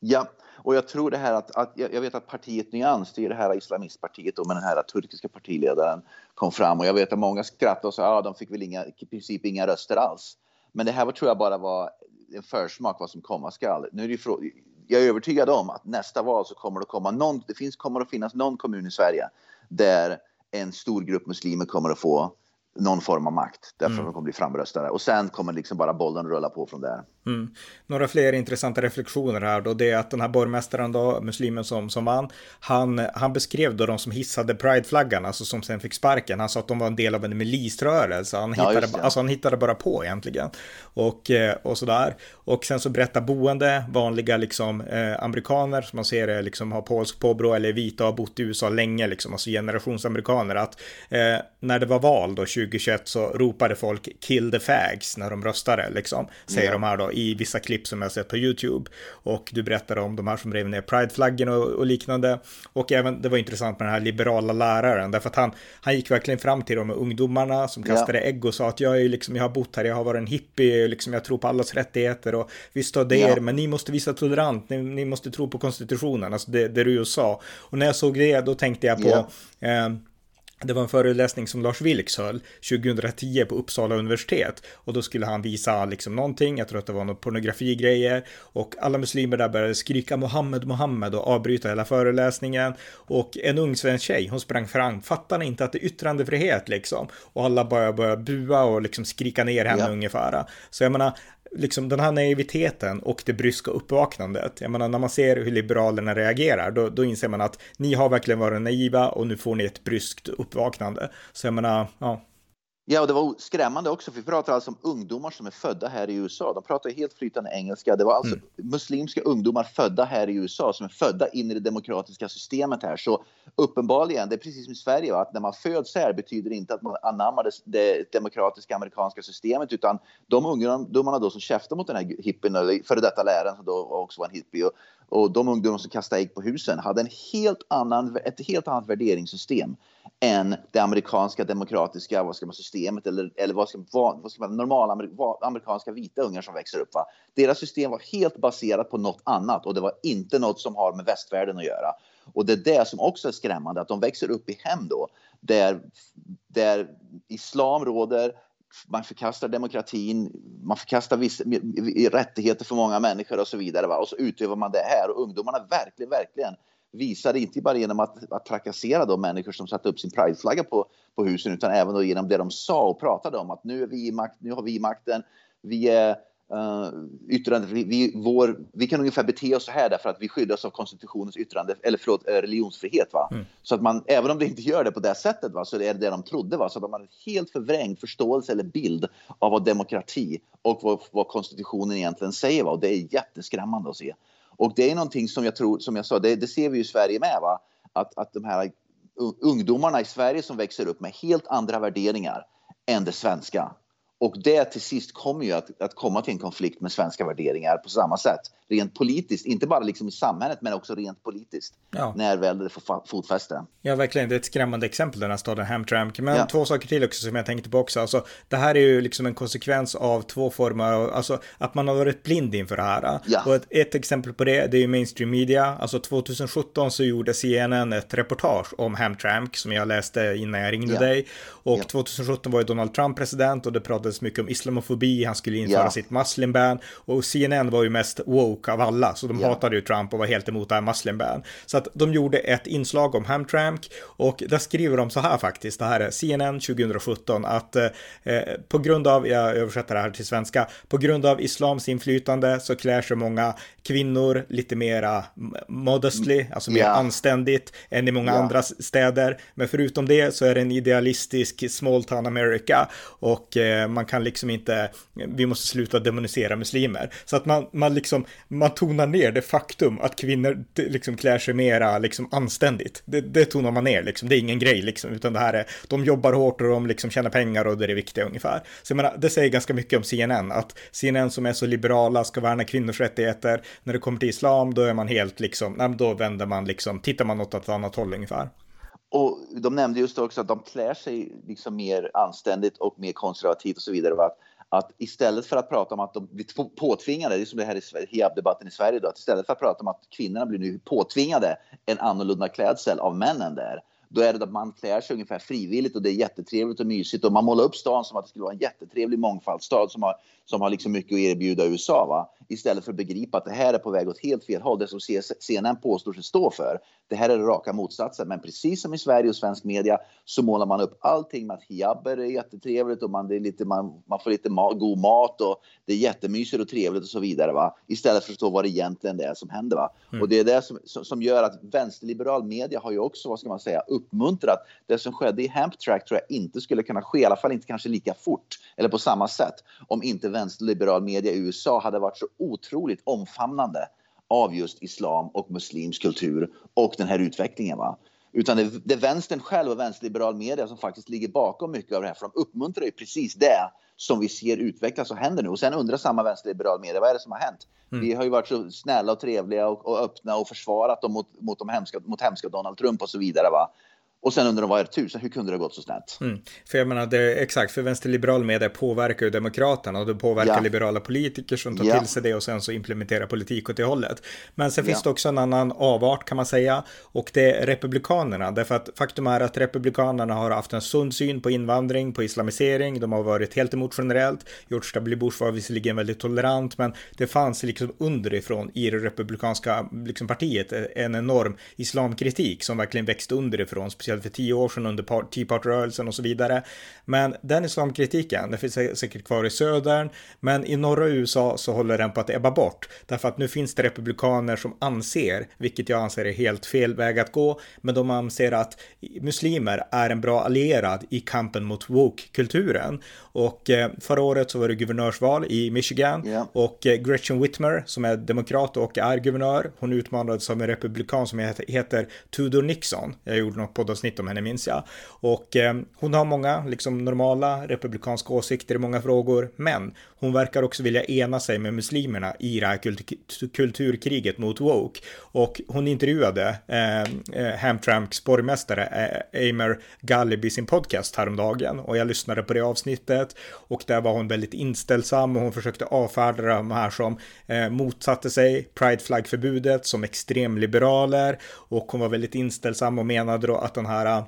Ja, och jag tror det här att, att jag vet att partiet Nyans, det är det här islamistpartiet då, med den här turkiska partiledaren kom fram och jag vet att många skrattade och sa ja, de fick väl inga, i princip inga röster alls. Men det här var, tror jag bara var en försmak vad som komma skall. Nu är det frå- jag är övertygad om att nästa val så kommer det komma någon, det finns, kommer att finnas någon kommun i Sverige där en stor grupp muslimer kommer att få någon form av makt därför att de kommer bli framröstade och sen kommer liksom bara bollen rulla på från där. Mm. Några fler intressanta reflektioner här då, det är att den här borgmästaren då, muslimen som, som vann, han, han beskrev då de som hissade prideflaggan, alltså som sen fick sparken, han sa att de var en del av en milisrörelse, han Ja, hittade, alltså han hittade bara på egentligen. Och, eh, och sådär. Och sen så berättar boende, vanliga liksom eh, amerikaner, som man ser det liksom har polsk påbrå eller vita och har bott i USA länge, liksom, alltså generationsamerikaner, att eh, när det var val då 2021 så ropade folk kill the fags när de röstade, liksom, säger Ja. de här då i vissa klipp som jag sett på YouTube. Och du berättade om de här som rev ner prideflaggen och, och liknande. Och även, det var intressant med den här liberala läraren, därför att han, han gick verkligen fram till de ungdomarna som Ja. kastade ägg och sa att jag är liksom, jag har bott här, jag har varit en hippie, liksom, jag tror på allas rättigheter och visst stödde Ja. er, men ni måste visa tolerant, ni, ni måste tro på konstitutionen, alltså det, det du sa. Och när jag såg det, då tänkte jag på Ja. eh, det var en föreläsning som Lars Vilks höll 2010 på Uppsala universitet och då skulle han visa liksom någonting, jag tror att det var något pornografigrejer och alla muslimer där började skrika Mohammed, Mohammed och avbryta hela föreläsningen och en ung svensk tjej, hon sprang fram, fattar ni inte att det är yttrandefrihet liksom? Och alla började, började bua och liksom skrika ner henne Ja. ungefär. Så jag menar, liksom den här naiviteten och det bryska uppvaknandet. Jag menar, när man ser hur liberalerna reagerar, då, då inser man att ni har verkligen varit naiva och nu får ni ett bryskt uppvaknande. Så jag menar, ja. Ja, och det var skrämmande också, för vi pratar alltså om ungdomar som är födda här i USA. De pratar helt flytande engelska. Det var alltså muslimska ungdomar födda här i USA som är födda in i det demokratiska systemet här. Så uppenbarligen, det är precis som i Sverige, va? att när man föds här betyder det inte att man anammar det, det demokratiska amerikanska systemet, utan de ungdomarna då som käftar mot den här hippien, eller före detta läraren som då också var en hippie, och, och de ungdomar som kastade ägg på husen hade en helt annan, ett helt annat värderingssystem än det amerikanska demokratiska vad ska man, systemet eller, eller vad ska, vad, vad ska man, normala amerikanska vita ungar som växer upp. Va? Deras system var helt baserat på något annat och det var inte något som har med västvärlden att göra. Och det är det som också är skrämmande, att de växer upp i hem då där, där islam råder, man förkastar demokratin, man förkastar vissa, rättigheter för många människor och så vidare. Va? Och så utövar man det här och ungdomarna verkligen, verkligen visade inte bara genom att, att trakassera de människor som satte upp sin prideflagga på, på husen utan även då genom det de sa och pratade om att nu är vi i makt, nu har vi makten, vi är uh, yttrande, vi, vi, vår, vi kan ungefär bete oss så här därför att vi skyddas av konstitutionens yttrande, eller förlåt, eh, religionsfrihet. Va? Mm. Så att man, även om det inte gör det på det sättet, va, så är det det de trodde. Va? Så att de har en helt förvrängd förståelse eller bild av vad demokrati och vad, vad konstitutionen egentligen säger. Va? Och det är jätteskrämmande att se. Och det är någonting som jag tror, som jag sa, det, det ser vi ju i Sverige med. Va? Att, att de här ungdomarna i Sverige som växer upp med helt andra värderingar än det svenska Och det till sist kommer ju att, att komma till en konflikt med svenska värderingar på samma sätt. Rent politiskt, inte bara liksom i samhället men också rent politiskt. Ja. När väl det får fotfäste. Ja, verkligen. Det är ett skrämmande exempel den här staden Hamtramck. Men ja. två saker till också som jag tänkte på också. Alltså, det här är ju liksom en konsekvens av två former av, alltså att man har varit blind inför det här. Ja. Och ett, ett, exempel på det, det är ju mainstream media. Alltså 2017 så gjorde CNN ett reportage om Hamtramck som jag läste innan jag ringde dig. Och Ja. 2017 var ju Donald Trump president och det pratades mycket om islamofobi, han skulle införa Ja. sitt muslim ban. Och CNN var ju mest woke av alla, så de Ja. hatade ju Trump och var helt emot det här muslim ban. Så att de gjorde ett inslag om Hamtramck och där skriver de så här faktiskt, det här är CNN 2017, att eh, på grund av, jag översätter det här till svenska, på grund av islams inflytande så klär sig många kvinnor lite mera modestly, alltså mer Ja. anständigt än i många Ja. andra städer. Men förutom det så är det en idealistisk small town America och eh, man man kan liksom inte, vi måste sluta demonisera muslimer. Så att man, man liksom, man tonar ner det faktum att kvinnor liksom klär sig mera liksom anständigt. Det, det tonar man ner liksom, det är ingen grej liksom, utan det här är, de jobbar hårt och de liksom tjänar pengar och det är det viktiga ungefär. Så jag menar, det säger ganska mycket om CNN, att CNN som är så liberala ska värna kvinnors rättigheter, när det kommer till islam då är man helt liksom, nej, då vänder man liksom, tittar man åt ett annat håll ungefär. Och de nämnde just också att de klär sig liksom mer anständigt och mer konservativt och så vidare. va? Att, att istället för att prata om att de blir påtvingade, det är som det här i Sverige- hijab-debatten i Sverige då, att istället för att prata om att kvinnorna blir nu påtvingade en annorlunda klädsel av männen där, då är det att man klär sig ungefär frivilligt och det är jättetrevligt och mysigt och man målar upp stan som att det skulle vara en jättetrevlig mångfaldsstad som har, som har liksom mycket att erbjuda USA. Va? Istället för att begripa att det här är på väg åt helt fel håll, det som CNN påstår sig stå för. Det här är det raka motsatsen. Men precis som i Sverige och svensk media så målar man upp allting med att hijaber är jättetrevligt och man, det är lite, man, man får lite ma- god mat och det är jättemysigt och trevligt och så vidare. Va? Istället för att förstå vad det egentligen är som händer. Va? Och det är det som, som, gör att vänsterliberal media har ju också, vad ska man säga, uppmuntrat det som skedde i Hamptrack tror jag inte skulle kunna ske, i alla fall inte kanske lika fort eller på samma sätt om inte vänsterliberal media i USA hade varit så otroligt omfamnande av just islam och muslimsk kultur och den här utvecklingen. Va? Utan det, det är vänstern själv och vänsterliberal media som faktiskt ligger bakom mycket av det här. För de uppmuntrar ju precis det som vi ser utvecklas och händer nu. Och sen undrar samma vänsterliberal media, vad är det som har hänt? Vi har ju varit så snälla och trevliga och, och öppna och försvarat dem mot, mot, de hemska, mot hemska Donald Trump och så vidare. Va? Och sen undrar de, vad är det tusen, hur kunde det ha gått så snett? Mm. För jag menar, det exakt, för vänsterliberal media påverkar ju demokraterna och det påverkar Ja. liberala politiker som tar Ja. till sig det och sen så implementerar politik åt det hållet. Men sen finns Ja. det också en annan avart kan man säga och det är republikanerna. Därför att faktum är att republikanerna har haft en sund syn på invandring, på islamisering. De har varit helt emot generellt. George W. Bush var visserligen väldigt tolerant, men det fanns liksom underifrån i det republikanska liksom, partiet en enorm islamkritik som verkligen växte underifrån, speciellt för tio år sedan under Tea Party-rörelsen och så vidare. Men den islamkritiken, den finns sä- säkert kvar i södern, men i norra USA så håller den på att ebba bort. Därför att nu finns det republikaner som anser, vilket jag anser är helt fel väg att gå, men de anser att muslimer är en bra allierad i kampen mot woke-kulturen. Och eh, förra året så var det guvernörsval i Michigan Ja. och eh, Gretchen Whitmer som är demokrat och är guvernör, hon utmanades av en republikan som heter, heter Tudor Nixon. Jag gjorde något poddavsnitt avsnitt om henne minns jag. Och eh, hon har många liksom normala republikanska åsikter i många frågor, men hon verkar också vilja ena sig med muslimerna i det här kult- kulturkriget mot woke. Och hon intervjuade eh, eh, Hamtramcks borgmästare eh, Amer Gallib i sin podcast häromdagen och jag lyssnade på det avsnittet och där var hon väldigt inställsam och hon försökte avfärda de här som eh, motsatte sig prideflaggförbudet som extremliberaler och hon var väldigt inställsam och menade då att den här eh,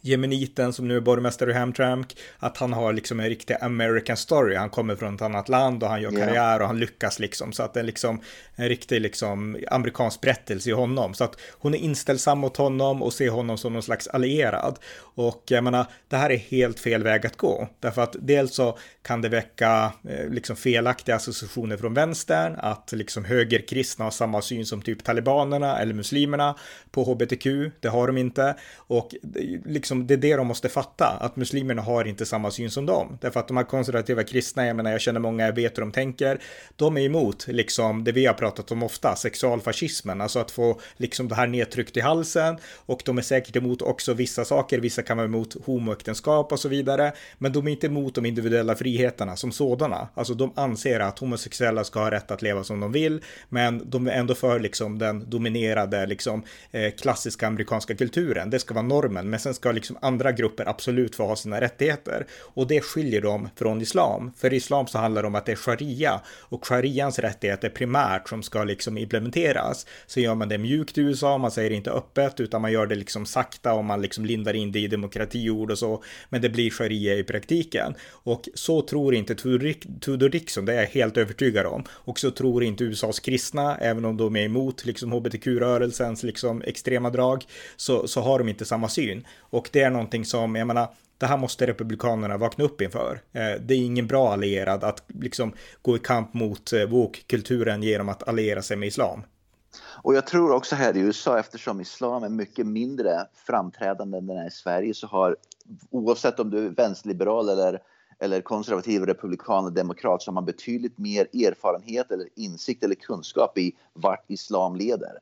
Jemeniten som nu är borgmästare i Hamtramck, att han har liksom en riktig American story. Han kommer från ett annat land och han gör karriär och han lyckas liksom. Så att det är liksom en riktig liksom amerikansk berättelse i honom. Så att hon är inställsam mot honom och ser honom som någon slags allierad. Och jag menar, det här är helt fel väg att gå. Därför att dels så kan det väcka eh, liksom felaktiga associationer från vänstern, att liksom högerkristna har samma syn som typ talibanerna eller muslimerna på hbtq. Det har de inte. Och det- liksom, det är det de måste fatta, att muslimerna har inte samma syn som dem. Därför att de här konservativa kristna, jag menar, jag känner många, jag vet hur de tänker, de är emot liksom det vi har pratat om ofta, sexualfascismen, alltså att få liksom det här nedtryckt i halsen. Och de är säkert emot också vissa saker, vissa kan vara emot homoäktenskap och så vidare, men de är inte emot de individuella friheterna som sådana. Alltså de anser att homosexuella ska ha rätt att leva som de vill, men de är ändå för liksom den dominerade liksom eh, klassiska amerikanska kulturen. Det ska vara normen, men sen ska liksom andra grupper absolut få ha sina rättigheter och det skiljer dem från islam. För islam så handlar det om att det är sharia och sharians rättigheter primärt som ska liksom implementeras. Så gör man det mjukt i USA, man säger inte öppet utan man gör det liksom sakta och man liksom lindar in det i demokratiord och så. Men det blir sharia i praktiken och så tror inte Tudor Dixon, det är jag helt övertygad om. Och så tror inte USAs kristna, även om de är emot liksom hbtq-rörelsens liksom extrema drag, så, så har de inte samma syn. Och och det är någonting som, jag menar, det här måste republikanerna vakna upp inför. Eh, det är ingen bra allierad att liksom gå i kamp mot eh, woke-kulturen genom att alliera sig med islam. Och jag tror också här i USA, eftersom islam är mycket mindre framträdande än den är i Sverige, så har oavsett om du är vänsterliberal eller, eller konservativ, republikan eller demokrat, så har man betydligt mer erfarenhet eller insikt eller kunskap i vart islam leder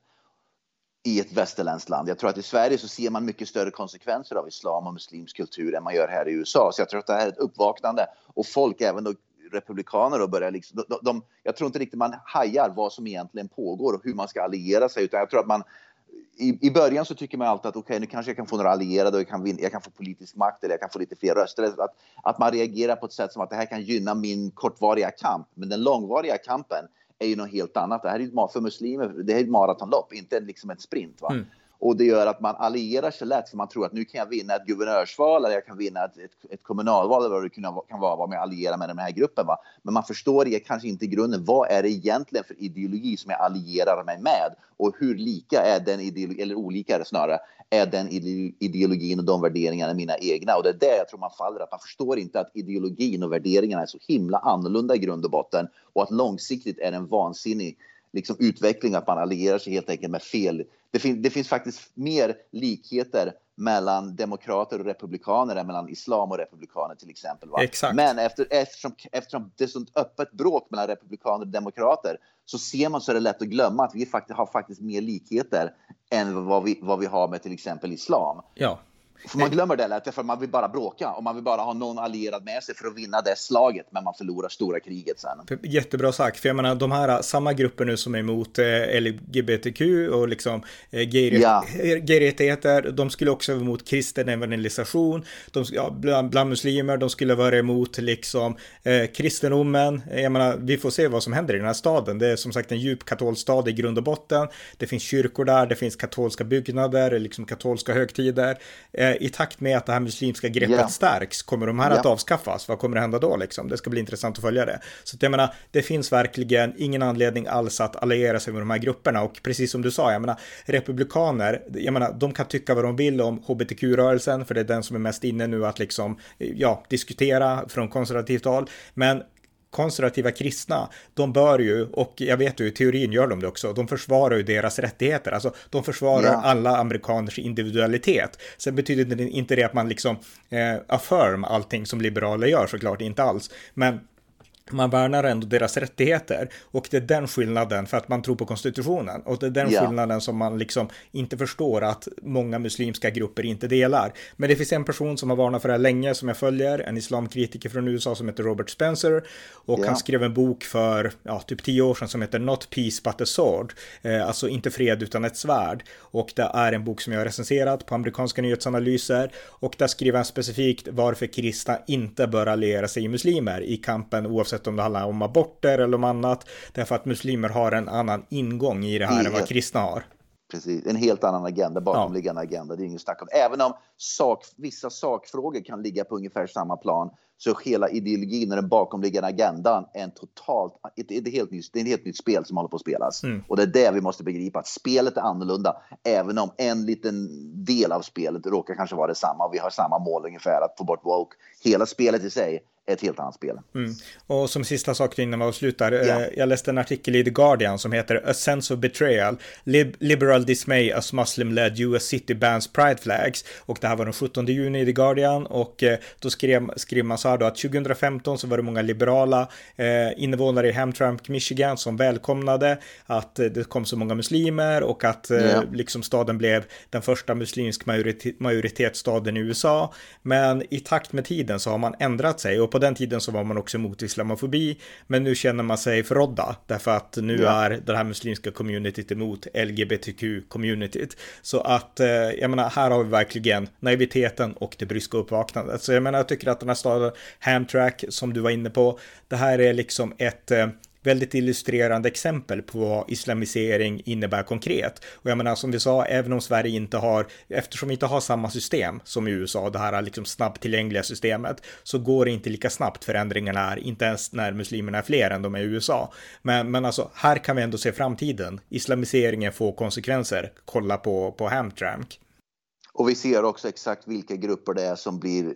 i ett västerländskt land. Jag tror att i Sverige så ser man mycket större konsekvenser av islam och muslimsk kultur än man gör här i USA. Så jag tror att det här är ett uppvaknande och folk, även då republikaner, då börjar liksom, de, de, jag tror inte riktigt man hajar vad som egentligen pågår och hur man ska alliera sig, utan jag tror att man i, i början så tycker man alltid att okej, okay, nu kanske jag kan få några allierade och jag kan, vinna, jag kan få politisk makt eller jag kan få lite fler röster. Att, att man reagerar på ett sätt som att det här kan gynna min kortvariga kamp. Men den långvariga kampen är ju något helt annat. Det här är ju för muslimer, det här är ett maratonlopp, inte liksom ett sprint. Va? Mm. Och det gör att man allierar sig lätt för man tror att nu kan jag vinna ett guvernörsval eller jag kan vinna ett, ett, ett kommunalval eller vad det kan vara, om jag allierar med den här gruppen. Va? Men man förstår det kanske inte i grunden. Vad är det egentligen för ideologi som jag allierar mig med? Och hur lika är den ideologin, eller olika är det snarare, är den ideologin och de värderingarna mina egna? Och det är det jag tror man faller, att man förstår inte att ideologin och värderingarna är så himla annorlunda i grund och botten och att långsiktigt är en vansinnig liksom utveckling att man allierar sig helt enkelt med fel. Det, fin det finns faktiskt mer likheter mellan demokrater och republikaner än mellan islam och republikaner till exempel. Men efter, eftersom, eftersom det är sånt öppet bråk mellan republikaner och demokrater så ser man så är det lätt att glömma att vi faktiskt har faktiskt mer likheter än vad vi, vad vi har med till exempel islam. Ja. För man glömmer det lätt, för man vill bara bråka och man vill bara ha någon allierad med sig för att vinna det slaget, men man förlorar stora kriget sen. Jättebra sagt, för jag menar de här samma grupper nu som är emot eh, LGBTQ och liksom eh, gay-rättigheter, ja. de skulle också vara emot kristen evangelisation, de, ja, bland, bland muslimer, de skulle vara emot liksom eh, kristendomen, jag menar vi får se vad som händer i den här staden, det är som sagt en djup katolsk stad i grund och botten, det finns kyrkor där, det finns katolska byggnader, liksom katolska högtider, eh, Eh, i takt med att det här muslimska greppet yeah. stärks, kommer de här yeah. att avskaffas? Vad kommer att hända då liksom? Det ska bli intressant att följa det. Så jag menar, det finns verkligen ingen anledning alls att alliera sig med de här grupperna och precis som du sa, jag menar, republikaner, jag menar, de kan tycka vad de vill om hbtq-rörelsen, för det är den som är mest inne nu att liksom, ja, diskutera från konservativt håll, men konservativa kristna, de bör ju, och jag vet ju i teorin gör de det också, de försvarar ju deras rättigheter, alltså de försvarar ja. alla amerikaners individualitet. Sen betyder det inte det att man liksom eh, affirm allting som liberaler gör såklart, inte alls, men man värnar ändå deras rättigheter och det är den skillnaden för att man tror på konstitutionen och det är den ja. skillnaden som man liksom inte förstår att många muslimska grupper inte delar. Men det finns en person som har varnat för det här länge som jag följer, en islamkritiker från USA som heter Robert Spencer och ja. han skrev en bok för ja, typ tio år sedan som heter Not Peace But a Sword, eh, alltså inte fred utan ett svärd och det är en bok som jag har recenserat på amerikanska nyhetsanalyser och där skriver han specifikt varför kristna inte bör alliera sig i muslimer i kampen oavsett oavsett om det handlar om aborter eller om annat. Därför att muslimer har en annan ingång i det här än vad kristna har. Precis, en helt annan agenda, bakomliggande ja. agenda. Det är inget snack om. Även om sak, vissa sakfrågor kan ligga på ungefär samma plan så hela ideologin och den bakomliggande agendan är en totalt, ett, ett helt nytt, det är ett helt nytt spel som håller på att spelas. Mm. Och det är det vi måste begripa, att spelet är annorlunda, även om en liten del av spelet råkar kanske vara detsamma och vi har samma mål ungefär, att få bort woke. Hela spelet i sig ett helt annat spel. Mm. Och som sista sak innan vi avslutar, eh, jag läste en artikel i The Guardian som heter A sense of betrayal, Lib liberal dismay as Muslim-led US city bans pride flags. Och det här var den 17 juni i The Guardian och eh, då skrev, skrev man så här då att 2015 så var det många liberala eh, invånare i Hamtramck, Michigan som välkomnade att eh, det kom så många muslimer och att Ja. liksom staden blev den första muslimsk majoritet, majoritetsstaden i USA. Men i takt med tiden så har man ändrat sig och på den tiden så var man också emot islamofobi. Men nu känner man sig förrådda därför att nu Ja. är det här muslimska communityt emot LGBTQ-communityt. Så att, eh, jag menar, här har vi verkligen naiviteten och det bryska uppvaknandet. Så jag menar, jag tycker att den här staden, Hamtramck, som du var inne på, det här är liksom ett eh, väldigt illustrerande exempel på vad islamisering innebär konkret. Och jag menar som vi sa, även om Sverige inte har, eftersom vi inte har samma system som i USA, det här liksom snabbtillgängliga systemet, så går det inte lika snabbt förändringarna är, inte ens när muslimerna är fler än de är i USA. Men, men alltså, här kan vi ändå se framtiden. Islamiseringen får konsekvenser. Kolla på, på Hamtramck. Och vi ser också exakt vilka grupper det är som, blir,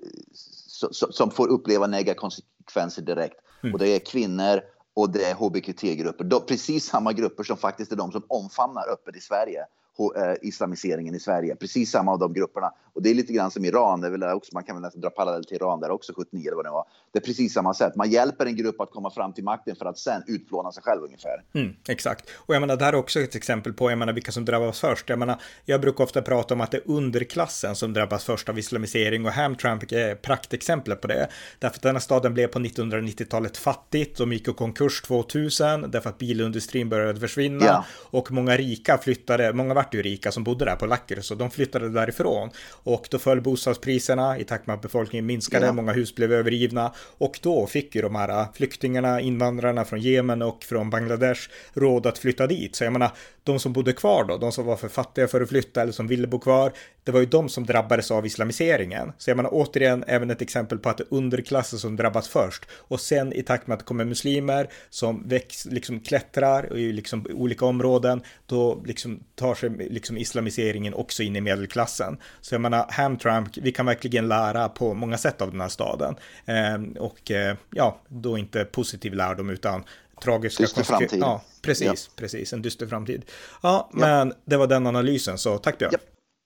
som, som får uppleva negativa konsekvenser direkt. Och det är kvinnor och det är hbqt-grupper. De- Precis samma grupper som faktiskt är de som omfamnar öppet i Sverige eh, Islamiseringen i Sverige. Precis samma av de grupperna. Och det är lite grann som Iran. Det är också, man kan väl nästan dra parallell till Iran där också, 79 eller vad det var. Det är precis samma sätt. Man hjälper en grupp att komma fram till makten för att sen utplåna sig själv ungefär. Mm, exakt. Och jag menar, det här är också ett exempel på, jag menar, vilka som drabbas först. Jag menar, jag brukar ofta prata om att det är underklassen som drabbas först av islamisering och Hamtramck är praktexemplet på det. Därför att den här staden blev på 1990-talet fattigt, de gick i konkurs 2000 därför att bilindustrin började försvinna Ja. och många rika flyttade, många vart ju rika som bodde där på Lacker, så de flyttade därifrån. Och då föll bostadspriserna i takt med att befolkningen minskade, Ja. många hus blev övergivna och då fick ju de här flyktingarna, invandrarna från Jemen och från Bangladesh råd att flytta dit. Så jag menar, de som bodde kvar då, de som var för fattiga för att flytta eller som ville bo kvar, det var ju de som drabbades av islamiseringen. Så jag menar återigen även ett exempel på att det är underklassen som drabbas först och sen i takt med att det kommer muslimer som väx, liksom klättrar i liksom olika områden, då liksom tar sig liksom islamiseringen också in i medelklassen. Så jag menar Hamtramck, vi kan verkligen lära på många sätt av den här staden. Eh, och eh, ja, då inte positiv lärdom utan tragiska Dyster framtid. Ja, precis, precis, en dyster framtid. Ja, men det var den analysen, så tack Björn. Ja.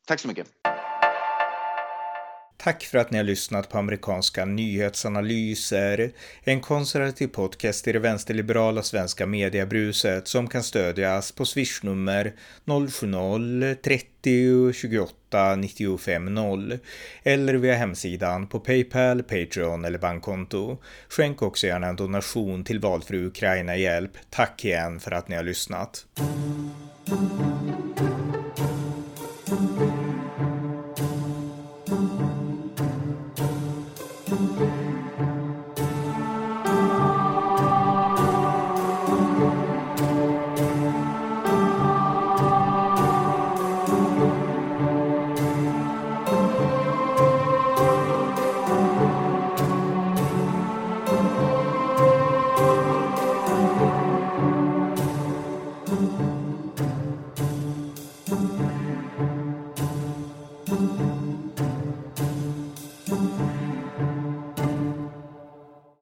Tack så mycket. Tack för att ni har lyssnat på amerikanska nyhetsanalyser. En konservativ podcast i det vänsterliberala svenska mediebruset som kan stödjas på swishnummer 070-30 28 95 0 eller via hemsidan på Paypal, Patreon eller bankkonto. Skänk också gärna en donation till valfri Ukraina-hjälp. Tack igen för att ni har lyssnat.